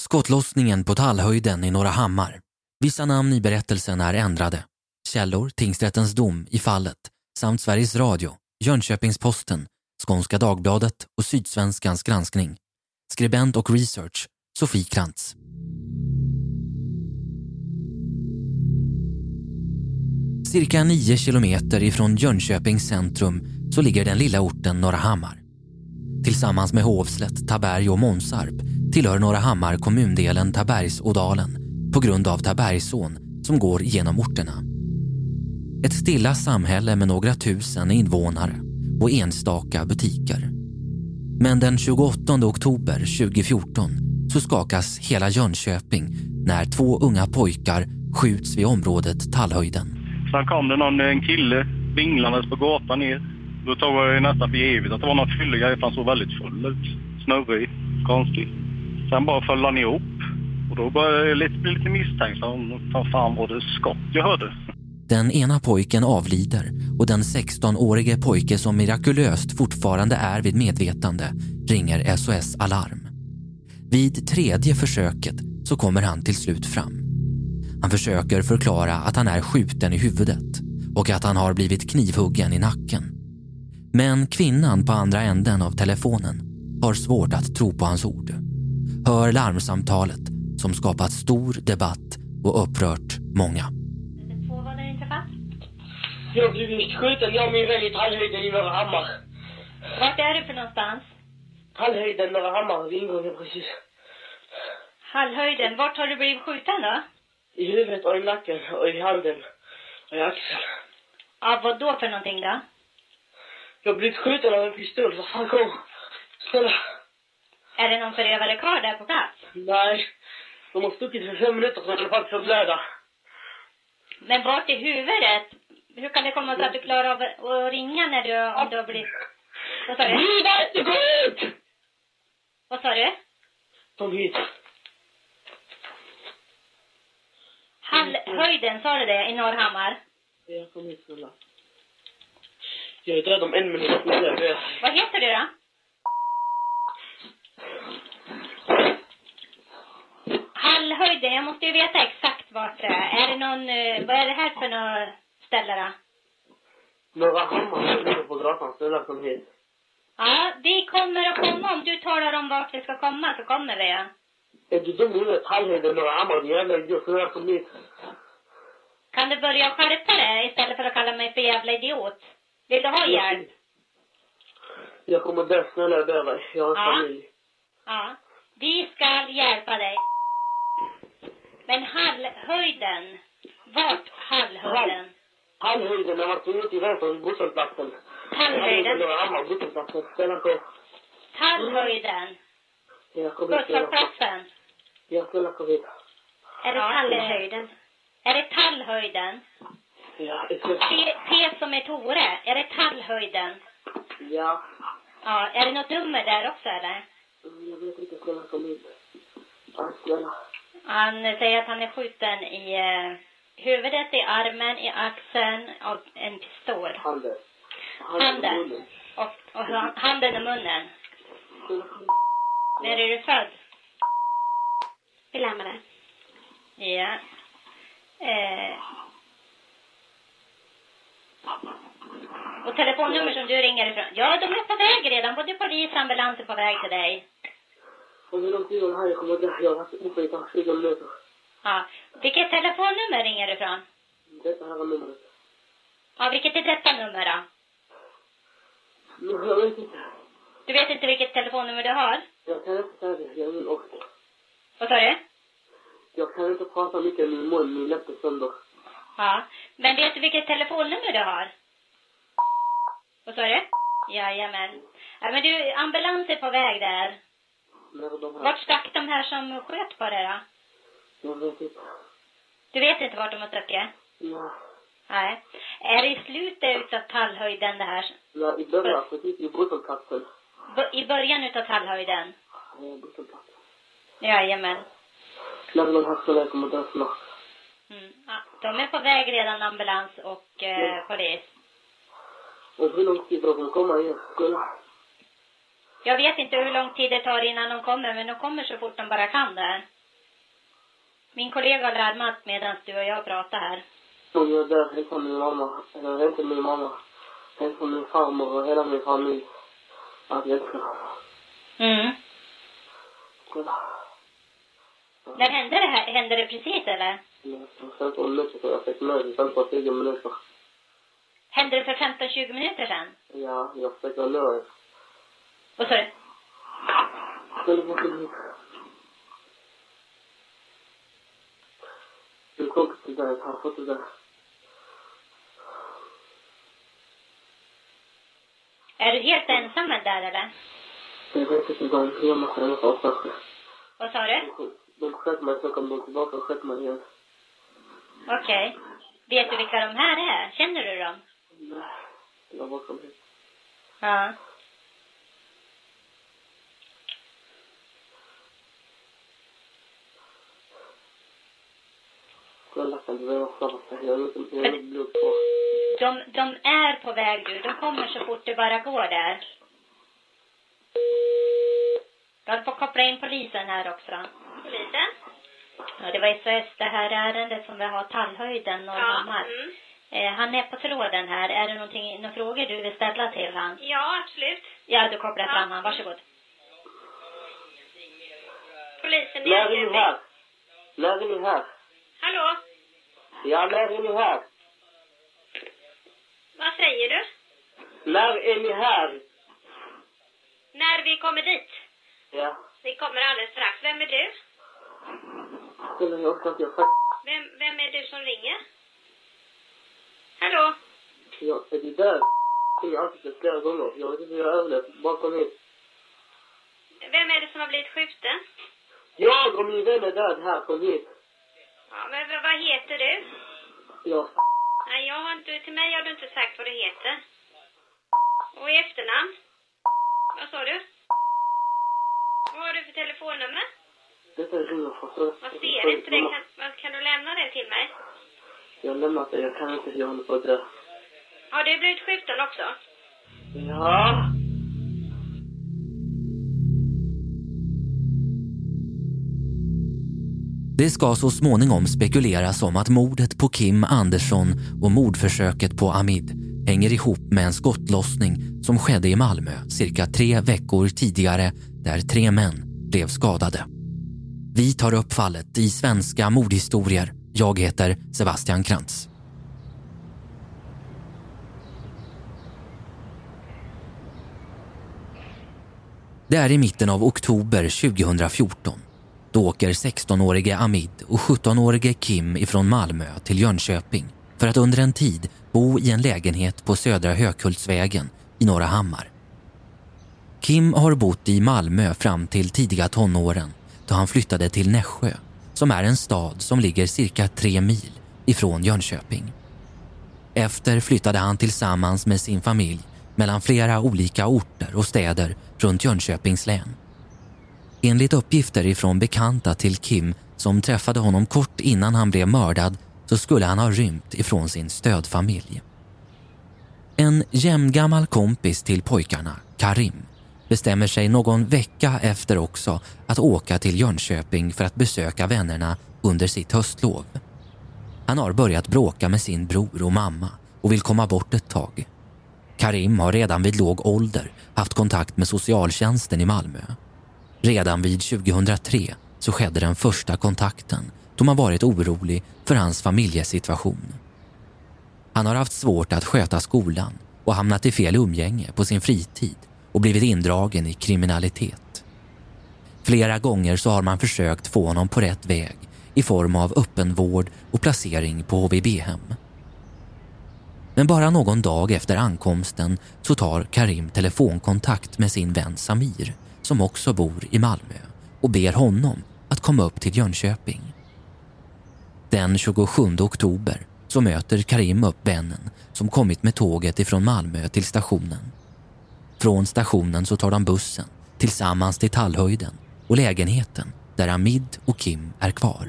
Skottlossningen på Tallhöjden i Norra Hammar. Vissa namn i berättelsen är ändrade. Källor, tingsrättens dom i fallet samt Sveriges Radio, Jönköpings-Posten, Skånska Dagbladet och Sydsvenskans granskning. Skribent och research, Sofie Krantz. Cirka nio kilometer ifrån Jönköpings centrum så ligger den lilla orten Norra Hammar. Tillsammans med Hovslätt, Taberg och Månsarp tillhör Norra Hammar kommundelen Tabergsådalen på grund av Tabergsån som går genom orterna. Ett stilla samhälle med några tusen invånare och enstaka butiker. Men den 28 oktober 2014 så skakas hela Jönköping när två unga pojkar skjuts vid området Tallhöjden. Sen kom det någon, en kille vinglandes på gatan ner. Då tog jag det nästan för givet att det var någon fyllegrej för han såg väldigt full ut. Snurrig, konstig. Sen bara föll han ihop. Och då började jag lite, bli lite misstänksam. Vad fan var det skott jag hörde? Den ena pojken avlider och den 16-årige pojke som mirakulöst fortfarande är vid medvetande ringer SOS Alarm. Vid tredje försöket så kommer han till slut fram. Han försöker förklara att han är skjuten i huvudet och att han har blivit knivhuggen i nacken. Men kvinnan på andra änden av telefonen har svårt att tro på hans ord. Hör larmsamtalet som skapat stor debatt och upprört många. Jag har blivit skjuten, jag och min vän i Tallhöjden i Norra Hammar. Vart är du för någonstans? Tallhöjden, Norra Hammar, vid ingången precis. Hallhöjden. Vart har du blivit skjuten då? I huvudet och i nacken och i handen och i axeln. Ja, vad då för någonting då? Jag har blivit skjuten av en pistol. Vad fan kom? Snälla. Är det någon förövare kvar där på plats? Nej. De har stuckit för fem minuter sedan jag faktiskt att blöda. Men vart i huvudet? Hur kan det komma sig att du klarar av att ringa när du, om du har blivit... Vad sa du? Våga inte gå ut! Vad sa du? Kom hit. Hallhöjden, sa du det? I Norrhammar? Ja, kom hit snälla. Jag är död om en minut. Vad heter du då? Hallhöjden, jag måste ju veta exakt vart det är. Är det någon... eh, Vad är det här för något ställe då? Norra Hammar ligger på gatan. Snälla kom hit. Ja, vi kommer att komma. Om du talar om vart vi ska komma så kommer vi. ja. Är du dum i huvudet? Tallhöjden, Norra Hammar, din jävla idiot. Snälla kom hit. Kan du börja skärpa dig istället för att kalla mig för jävla idiot? Vill du ha hjälp? Jag kommer dö. Snälla jag ber dig. Jag har en Ja. familj. Ja. Vi ska hjälpa dig. Men Hallhöjden. Vart Hallhöjden? Tallhöjden, jag var tvungen till vänster vid busshållplatsen. Tallhöjden? Norra Hammar, busshållplatsen. Tallhöjden. Ja, kom hit. snälla. Busshållplatsen. Ja, snälla kom hit. Är det Tallhöjden? Är det Tallhöjden? Ja. T, T som är Tore. Är det Tallhöjden? Ja. Ja. Är det något nummer där också eller? Jag vet inte, snälla kom hit. Ja, snälla. Han säger att han är skjuten i eh, huvudet, i armen, i axeln av en pistol. Handen. Handen. Och, och ha- handen och munnen. När är du född? Vi lämnar det. Ja. Eh. Och telefonnummer som du ringer ifrån? Ja, de är på väg redan. Både polis och ambulans är på väg till dig. Om hur lång tid är det här? Jag kommer dö. Jag har uppe i kanske 20 minuter. Ja. Vilket telefonnummer ringer du ifrån? Detta här är numret. Ja, vilket är detta nummer då? Jag vet inte. Du vet inte vilket telefonnummer du har? Jag kan inte säga det. Jag är min offer. Vad sa du? Jag kan inte prata mycket min mun. Min läpp är sönder. Ja. Men vet du vilket telefonnummer du har? Vad sa du? Jajamän. Ja, men du, ambulans är på väg där. När de här... Vart stack de här som sköt på dig då? Jag vet inte. Du vet inte vart de har stuckit? Ja. Nej. Är det i slutet utav tallhöjden det här? Ja, i början. Precis i busshållplatsen. B- I början utav tallhöjden? Ja, busshållplatsen. Jajamän. När de här kommer dö snart. Mm. Ja, de är på väg redan, ambulans och eh, polis. Och hur lång tid har de komma igen? Snälla. Jag vet inte hur lång tid det tar innan de kommer, men de kommer så fort de bara kan där. Min kollega har larmat medan du och jag pratar här. Och jag är där, hälsar min mamma. Eller inte min mamma. Hälsar min farmor och hela min familj. Att dem. Mm. Kolla. När hände det här? Hände det precis eller? För 15 minuter sedan. Jag fick med i 15-20 minuter. Hände det för 15-20 minuter sedan? Ja, jag fick nu. Vad sa du? Kolla det blir. Min kompis är där. Han fått det där. Är du helt ensam där eller? Jag vet inte. De gömmer sig någonstans kanske. Vad sa du? De sköt mig, så kom de tillbaka och sköt mig igen. Okej. Vet du vilka de här är? Känner du dem? Nej, det var bakom hit. Ja. Kolla, kan du vara snabbast? Jag har inte, jag har inte blod kvar. De, de är på väg du. De kommer så fort det bara går där. Jag får koppla in polisen här också. Polisen? Ja, det var SOS det här ärendet som vi har Tallhöjden, Norrhammar. Mm. Eh, han är på tråden här. Är det någonting, några frågor du vill ställa till han? Ja, absolut. Ja, du kopplar Ja. fram han. Varsågod. Polisen i När är ni här? När är ni här? Hallå? Ja, när är ni här? Vad säger du? När är ni här? När vi kommer dit? Ja. Vi kommer alldeles strax. Vem är du? Kolla, jag orkar inte. Jag fuck. Vem, vem är du som ringer? Hallå? Jag, är du där? Jag har ansiktet flera gånger. Jag vet inte hur jag överlevt. Bara kom hit. Vem är det som har blivit skjuten? Jag och min vän är död här. Kom hit. Ja, men vad- vad heter du? Jag Nej, jag har inte, till mig har du inte sagt vad du heter. Och i efternamn? Vad sa du? Vad har du för telefonnummer? Detta är från Jag ser inte det. Kan, vad- kan du lämna det till mig? Jag har lämnat det. Jag kan inte. Jag håller på att dö. Har du blivit skjuten också? Ja. Det ska så småningom spekuleras om att mordet på Kim Andersson och mordförsöket på Amid hänger ihop med en skottlossning som skedde i Malmö cirka tre veckor tidigare där tre män blev skadade. Vi tar upp fallet i Svenska mordhistorier. Jag heter Sebastian Krantz. Det är i mitten av oktober 2014. Då åker 16-årige Amid och 17-årige Kim ifrån Malmö till Jönköping för att under en tid bo i en lägenhet på Södra Hökultsvägen i Norra Hammar. Kim har bott i Malmö fram till tidiga tonåren då han flyttade till Nässjö som är en stad som ligger cirka tre mil ifrån Jönköping. Efter flyttade han tillsammans med sin familj mellan flera olika orter och städer runt Jönköpings län. Enligt uppgifter ifrån bekanta till Kim som träffade honom kort innan han blev mördad så skulle han ha rymt ifrån sin stödfamilj. En jämngammal kompis till pojkarna, Karim, bestämmer sig någon vecka efter också att åka till Jönköping för att besöka vännerna under sitt höstlov. Han har börjat bråka med sin bror och mamma och vill komma bort ett tag. Karim har redan vid låg ålder haft kontakt med socialtjänsten i Malmö. Redan vid 2003 så skedde den första kontakten då man varit orolig för hans familjesituation. Han har haft svårt att sköta skolan och hamnat i fel umgänge på sin fritid och blivit indragen i kriminalitet. Flera gånger så har man försökt få honom på rätt väg i form av öppenvård och placering på HVB-hem. Men bara någon dag efter ankomsten så tar Karim telefonkontakt med sin vän Samir som också bor i Malmö och ber honom att komma upp till Jönköping. Den 27 oktober så möter Karim upp vännen som kommit med tåget ifrån Malmö till stationen. Från stationen så tar de bussen tillsammans till Tallhöjden och lägenheten där Amid och Kim är kvar.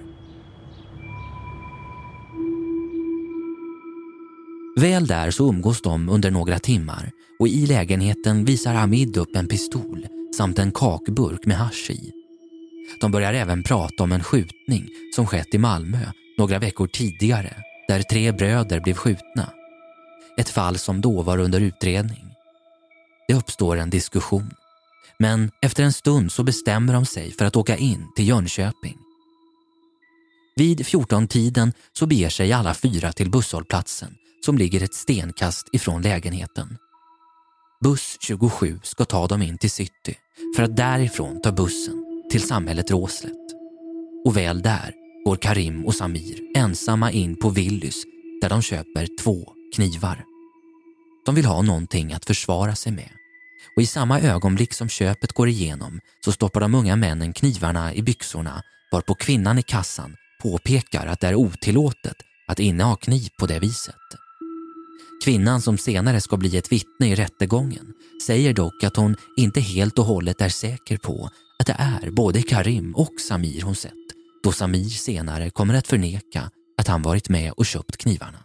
Väl där så umgås de under några timmar och i lägenheten visar Hamid upp en pistol samt en kakburk med hasch i. De börjar även prata om en skjutning som skett i Malmö några veckor tidigare där tre bröder blev skjutna. Ett fall som då var under utredning. Det uppstår en diskussion. Men efter en stund så bestämmer de sig för att åka in till Jönköping. Vid 14-tiden så beger sig alla fyra till busshållplatsen som ligger ett stenkast ifrån lägenheten. Buss 27 ska ta dem in till city för att därifrån ta bussen till samhället Råslätt. Och väl där går Karim och Samir ensamma in på Willys där de köper två knivar. De vill ha någonting att försvara sig med. Och i samma ögonblick som köpet går igenom så stoppar de unga männen knivarna i byxorna varpå kvinnan i kassan påpekar att det är otillåtet att inneha kniv på det viset. Kvinnan som senare ska bli ett vittne i rättegången säger dock att hon inte helt och hållet är säker på att det är både Karim och Samir hon sett då Samir senare kommer att förneka att han varit med och köpt knivarna.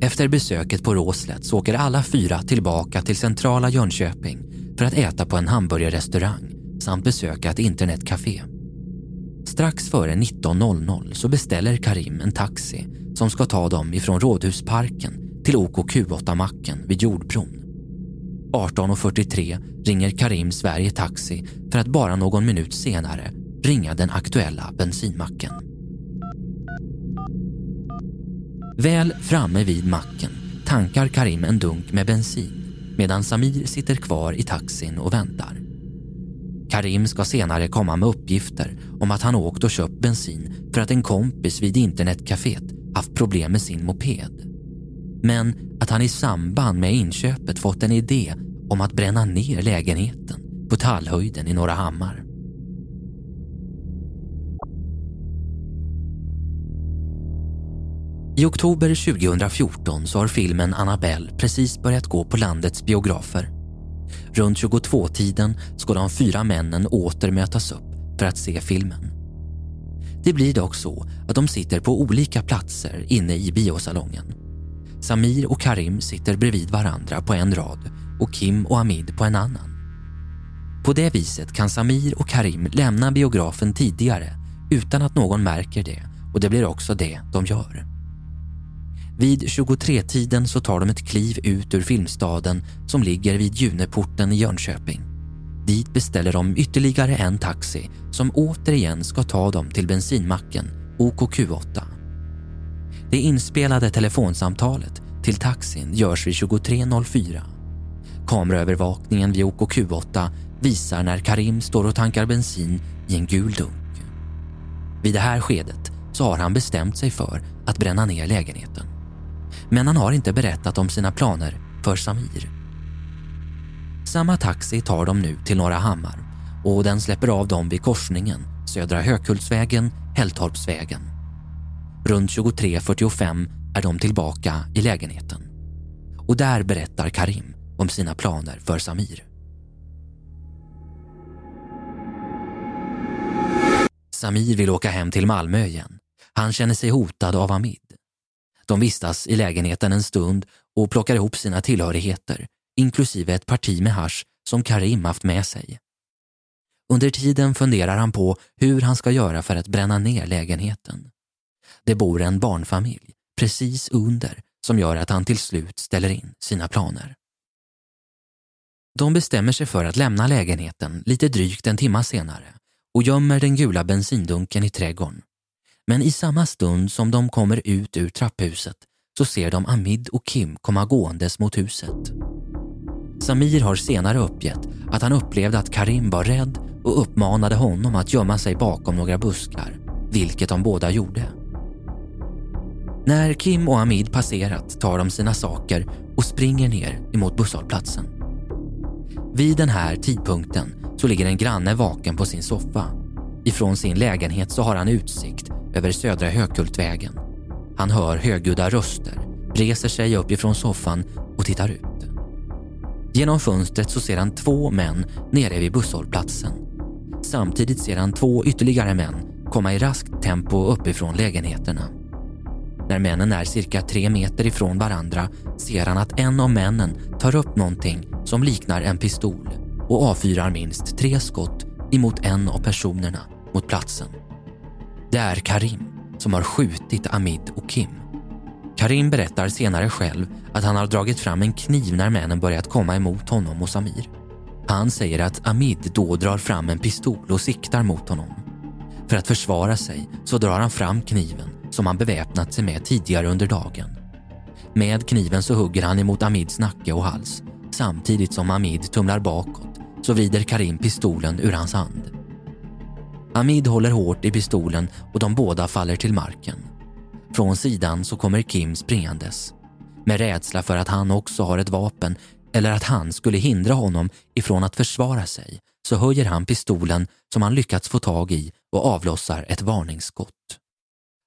Efter besöket på Råslätt så åker alla fyra tillbaka till centrala Jönköping för att äta på en hamburgerrestaurang samt besöka ett internetcafé. Strax före 19.00 så beställer Karim en taxi som ska ta dem ifrån Rådhusparken till OKQ8-macken vid Jordbron. 18.43 ringer Karim Sverige Taxi för att bara någon minut senare ringa den aktuella bensinmacken. Väl framme vid macken tankar Karim en dunk med bensin medan Samir sitter kvar i taxin och väntar. Karim ska senare komma med uppgifter om att han åkt och köpt bensin för att en kompis vid internetcaféet haft problem med sin moped. Men att han i samband med inköpet fått en idé om att bränna ner lägenheten på Tallhöjden i Norra Hammar. I oktober 2014 så har filmen Annabelle precis börjat gå på landets biografer. Runt 22-tiden ska de fyra männen åter mötas upp för att se filmen. Det blir dock så att de sitter på olika platser inne i biosalongen. Samir och Karim sitter bredvid varandra på en rad och Kim och Hamid på en annan. På det viset kan Samir och Karim lämna biografen tidigare utan att någon märker det och det blir också det de gör. Vid 23-tiden så tar de ett kliv ut ur Filmstaden som ligger vid Juneporten i Jönköping. Dit beställer de ytterligare en taxi som återigen ska ta dem till bensinmacken OKQ8. Det inspelade telefonsamtalet till taxin görs vid 23.04. Kameraövervakningen vid OKQ8 visar när Karim står och tankar bensin i en gul dunk. Vid det här skedet så har han bestämt sig för att bränna ner lägenheten. Men han har inte berättat om sina planer för Samir. Samma taxi tar dem nu till Norra Hammar och den släpper av dem vid korsningen Södra Hökultsvägen, Hälltorpsvägen. Runt 23.45 är de tillbaka i lägenheten. Och där berättar Karim om sina planer för Samir. Samir vill åka hem till Malmö igen. Han känner sig hotad av Hamid. De vistas i lägenheten en stund och plockar ihop sina tillhörigheter, inklusive ett parti med hash som Karim haft med sig. Under tiden funderar han på hur han ska göra för att bränna ner lägenheten. Det bor en barnfamilj precis under som gör att han till slut ställer in sina planer. De bestämmer sig för att lämna lägenheten lite drygt en timma senare och gömmer den gula bensindunken i trädgården. Men i samma stund som de kommer ut ur trapphuset så ser de Amid och Kim komma gåendes mot huset. Samir har senare uppgett att han upplevde att Karim var rädd och uppmanade honom att gömma sig bakom några buskar, vilket de båda gjorde. När Kim och Amid passerat tar de sina saker och springer ner emot busshållplatsen. Vid den här tidpunkten så ligger en granne vaken på sin soffa. Ifrån sin lägenhet så har han utsikt över Södra Högkultvägen. Han hör högljudda röster, reser sig upp ifrån soffan och tittar ut. Genom fönstret så ser han två män nere vid busshållplatsen. Samtidigt ser han två ytterligare män komma i raskt tempo uppifrån lägenheterna. När männen är cirka tre meter ifrån varandra ser han att en av männen tar upp någonting som liknar en pistol och avfyrar minst tre skott emot en av personerna mot platsen. Det är Karim som har skjutit Amid och Kim. Karim berättar senare själv att han har dragit fram en kniv när männen börjat komma emot honom och Samir. Han säger att Amid då drar fram en pistol och siktar mot honom. För att försvara sig så drar han fram kniven som han beväpnat sig med tidigare under dagen. Med kniven så hugger han emot Amids nacke och hals. Samtidigt som Amid tumlar bakåt så vrider Karim pistolen ur hans hand. Amid håller hårt i pistolen och de båda faller till marken. Från sidan så kommer Kim springandes. Med rädsla för att han också har ett vapen eller att han skulle hindra honom ifrån att försvara sig så höjer han pistolen som han lyckats få tag i och avlossar ett varningsskott.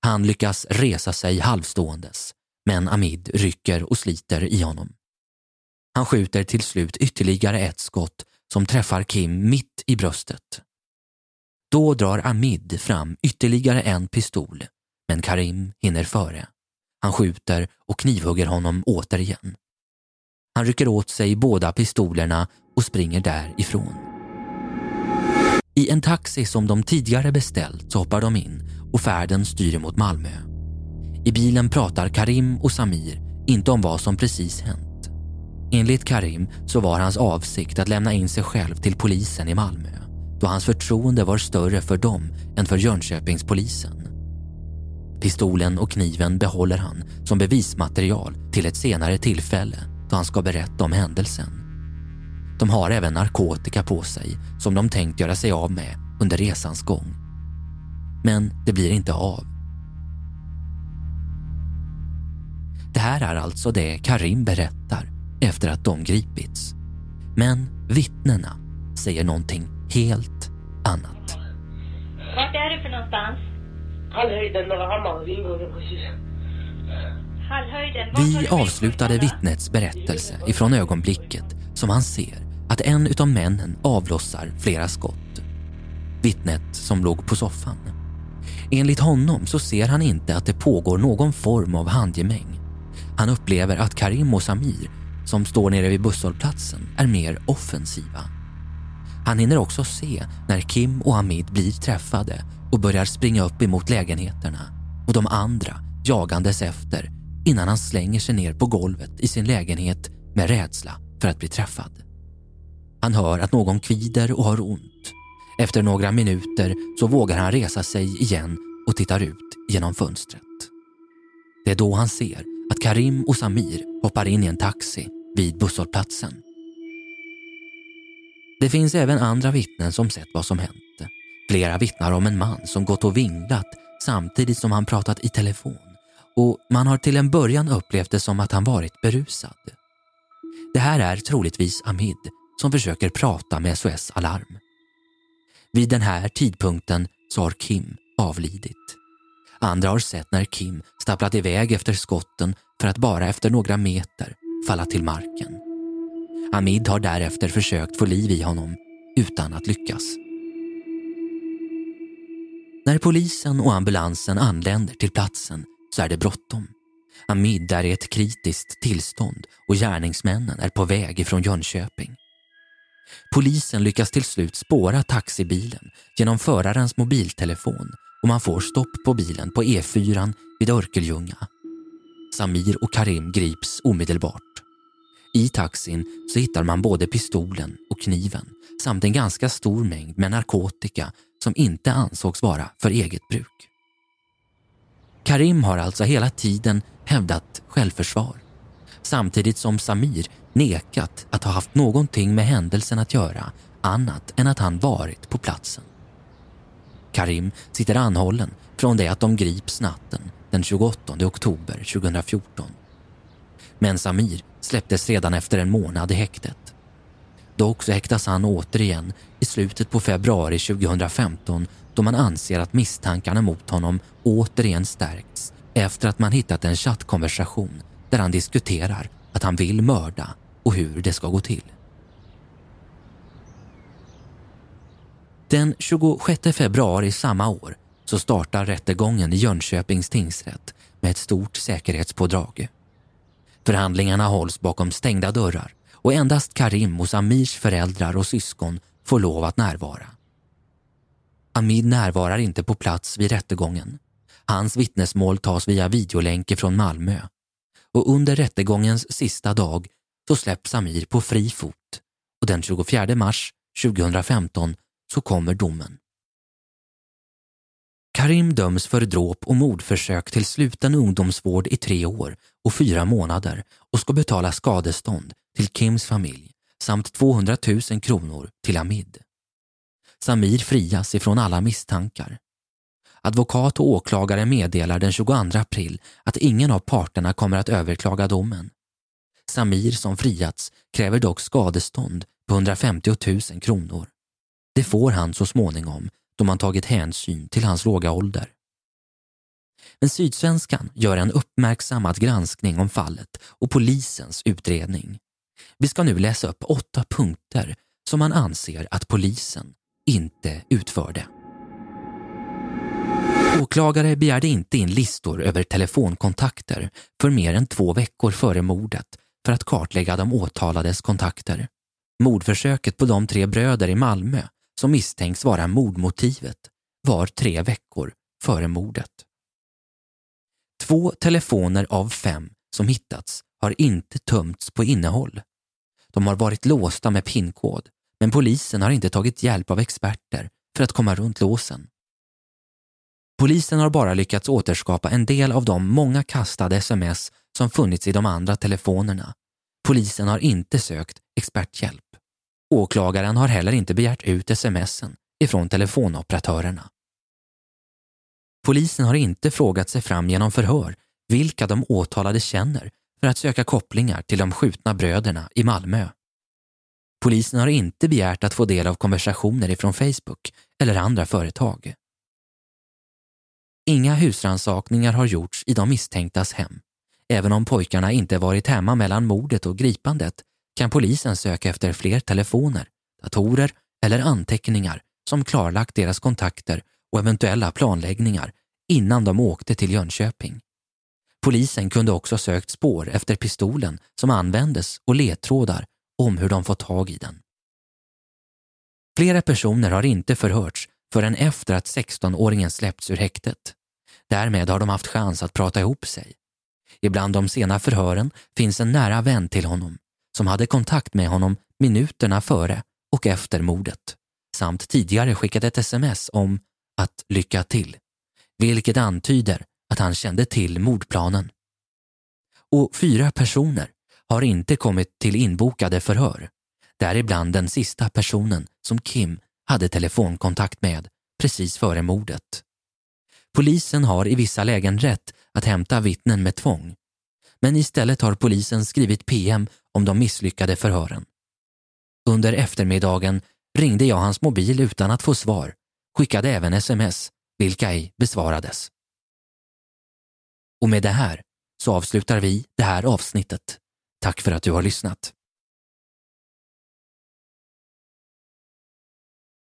Han lyckas resa sig halvståendes, men Amid rycker och sliter i honom. Han skjuter till slut ytterligare ett skott som träffar Kim mitt i bröstet. Då drar Amid fram ytterligare en pistol, men Karim hinner före. Han skjuter och knivhugger honom återigen. Han rycker åt sig båda pistolerna och springer därifrån. I en taxi som de tidigare beställt så hoppar de in och färden styr mot Malmö. I bilen pratar Karim och Samir inte om vad som precis hänt. Enligt Karim så var hans avsikt att lämna in sig själv till polisen i Malmö då hans förtroende var större för dem än för Jönköpingspolisen. Pistolen och kniven behåller han som bevismaterial till ett senare tillfälle då han ska berätta om händelsen. De har även narkotika på sig som de tänkt göra sig av med under resans gång. Men det blir inte av. Det här är alltså det Karim berättar efter att de gripits. Men vittnena säger någonting helt annat. Vart är du för någonstans? Hallhöjden, Norra Hammar, ingången precis. Vi avslutade vittnets berättelse ifrån ögonblicket som han ser att en utav männen avlossar flera skott. Vittnet som låg på soffan. Enligt honom så ser han inte att det pågår någon form av handgemäng. Han upplever att Karim och Samir, som står nere vid busshållplatsen, är mer offensiva. Han hinner också se när Kim och Hamid blir träffade och börjar springa upp emot lägenheterna och de andra jagandes efter innan han slänger sig ner på golvet i sin lägenhet med rädsla för att bli träffad. Han hör att någon kvider och har ont. Efter några minuter så vågar han resa sig igen och tittar ut genom fönstret. Det är då han ser att Karim och Samir hoppar in i en taxi vid busshållplatsen. Det finns även andra vittnen som sett vad som hänt. Flera vittnar om en man som gått och vinglat samtidigt som han pratat i telefon och man har till en början upplevt det som att han varit berusad. Det här är troligtvis Amid som försöker prata med SOS Alarm. Vid den här tidpunkten så har Kim avlidit. Andra har sett när Kim stapplat iväg efter skotten för att bara efter några meter falla till marken. Hamid har därefter försökt få liv i honom utan att lyckas. När polisen och ambulansen anländer till platsen så är det bråttom. Hamid är i ett kritiskt tillstånd och gärningsmännen är på väg ifrån Jönköping. Polisen lyckas till slut spåra taxibilen genom förarens mobiltelefon och man får stopp på bilen på E4 vid Örkelljunga. Samir och Karim grips omedelbart. I taxin så hittar man både pistolen och kniven samt en ganska stor mängd med narkotika som inte ansågs vara för eget bruk. Karim har alltså hela tiden hävdat självförsvar samtidigt som Samir nekat att ha haft någonting med händelsen att göra annat än att han varit på platsen. Karim sitter anhållen från det att de grips natten den 28 oktober 2014. Men Samir släpptes redan efter en månad i häktet. Dock så häktas han återigen i slutet på februari 2015 då man anser att misstankarna mot honom återigen stärkts efter att man hittat en chattkonversation där han diskuterar att han vill mörda och hur det ska gå till. Den 26 februari samma år så startar rättegången i Jönköpings tingsrätt med ett stort säkerhetspådrag. Förhandlingarna hålls bakom stängda dörrar och endast Karim och Samirs föräldrar och syskon får lov att närvara. Amid närvarar inte på plats vid rättegången. Hans vittnesmål tas via videolänk från Malmö. Och under rättegångens sista dag så släpps Amir på fri fot och den 24 mars 2015 så kommer domen. Karim döms för dråp och mordförsök till sluten ungdomsvård i tre år och fyra månader och ska betala skadestånd till Kims familj samt 200 000 kronor till Amid. Samir frias ifrån alla misstankar. Advokat och åklagare meddelar den 22 april att ingen av parterna kommer att överklaga domen. Samir som friats kräver dock skadestånd på 150 000 kronor. Det får han så småningom då man tagit hänsyn till hans låga ålder. Men Sydsvenskan gör en uppmärksammad granskning om fallet och polisens utredning. Vi ska nu läsa upp åtta punkter som man anser att polisen inte utförde. Åklagare begärde inte in listor över telefonkontakter för mer än två veckor före mordet för att kartlägga de åtalades kontakter. Mordförsöket på de tre bröder i Malmö som misstänks vara mordmotivet var tre veckor före mordet. Två telefoner av fem som hittats har inte tömts på innehåll. De har varit låsta med pinkod, men polisen har inte tagit hjälp av experter för att komma runt låsen. Polisen har bara lyckats återskapa en del av de många kastade sms som funnits i de andra telefonerna. Polisen har inte sökt experthjälp. Åklagaren har heller inte begärt ut smsen ifrån telefonoperatörerna. Polisen har inte frågat sig fram genom förhör vilka de åtalade känner för att söka kopplingar till de skjutna bröderna i Malmö. Polisen har inte begärt att få del av konversationer ifrån Facebook eller andra företag. Inga husrannsakningar har gjorts i de misstänktas hem. Även om pojkarna inte varit hemma mellan mordet och gripandet kan polisen söka efter fler telefoner, datorer eller anteckningar som klarlagt deras kontakter och eventuella planläggningar innan de åkte till Jönköping. Polisen kunde också sökt spår efter pistolen som användes och ledtrådar om hur de fått tag i den. Flera personer har inte förhörts förrän efter att 16-åringen släppts ur häktet. Därmed har de haft chans att prata ihop sig. Ibland de sena förhören finns en nära vän till honom som hade kontakt med honom minuterna före och efter mordet samt tidigare skickat ett sms om att lycka till, vilket antyder att han kände till mordplanen. Och fyra personer har inte kommit till inbokade förhör, däribland den sista personen som Kim hade telefonkontakt med precis före mordet. Polisen har i vissa lägen rätt att hämta vittnen med tvång, men istället har polisen skrivit PM om de misslyckade förhören. Under eftermiddagen ringde jag hans mobil utan att få svar, skickade även sms, vilka ej besvarades. Och med det här så avslutar vi det här avsnittet. Tack för att du har lyssnat.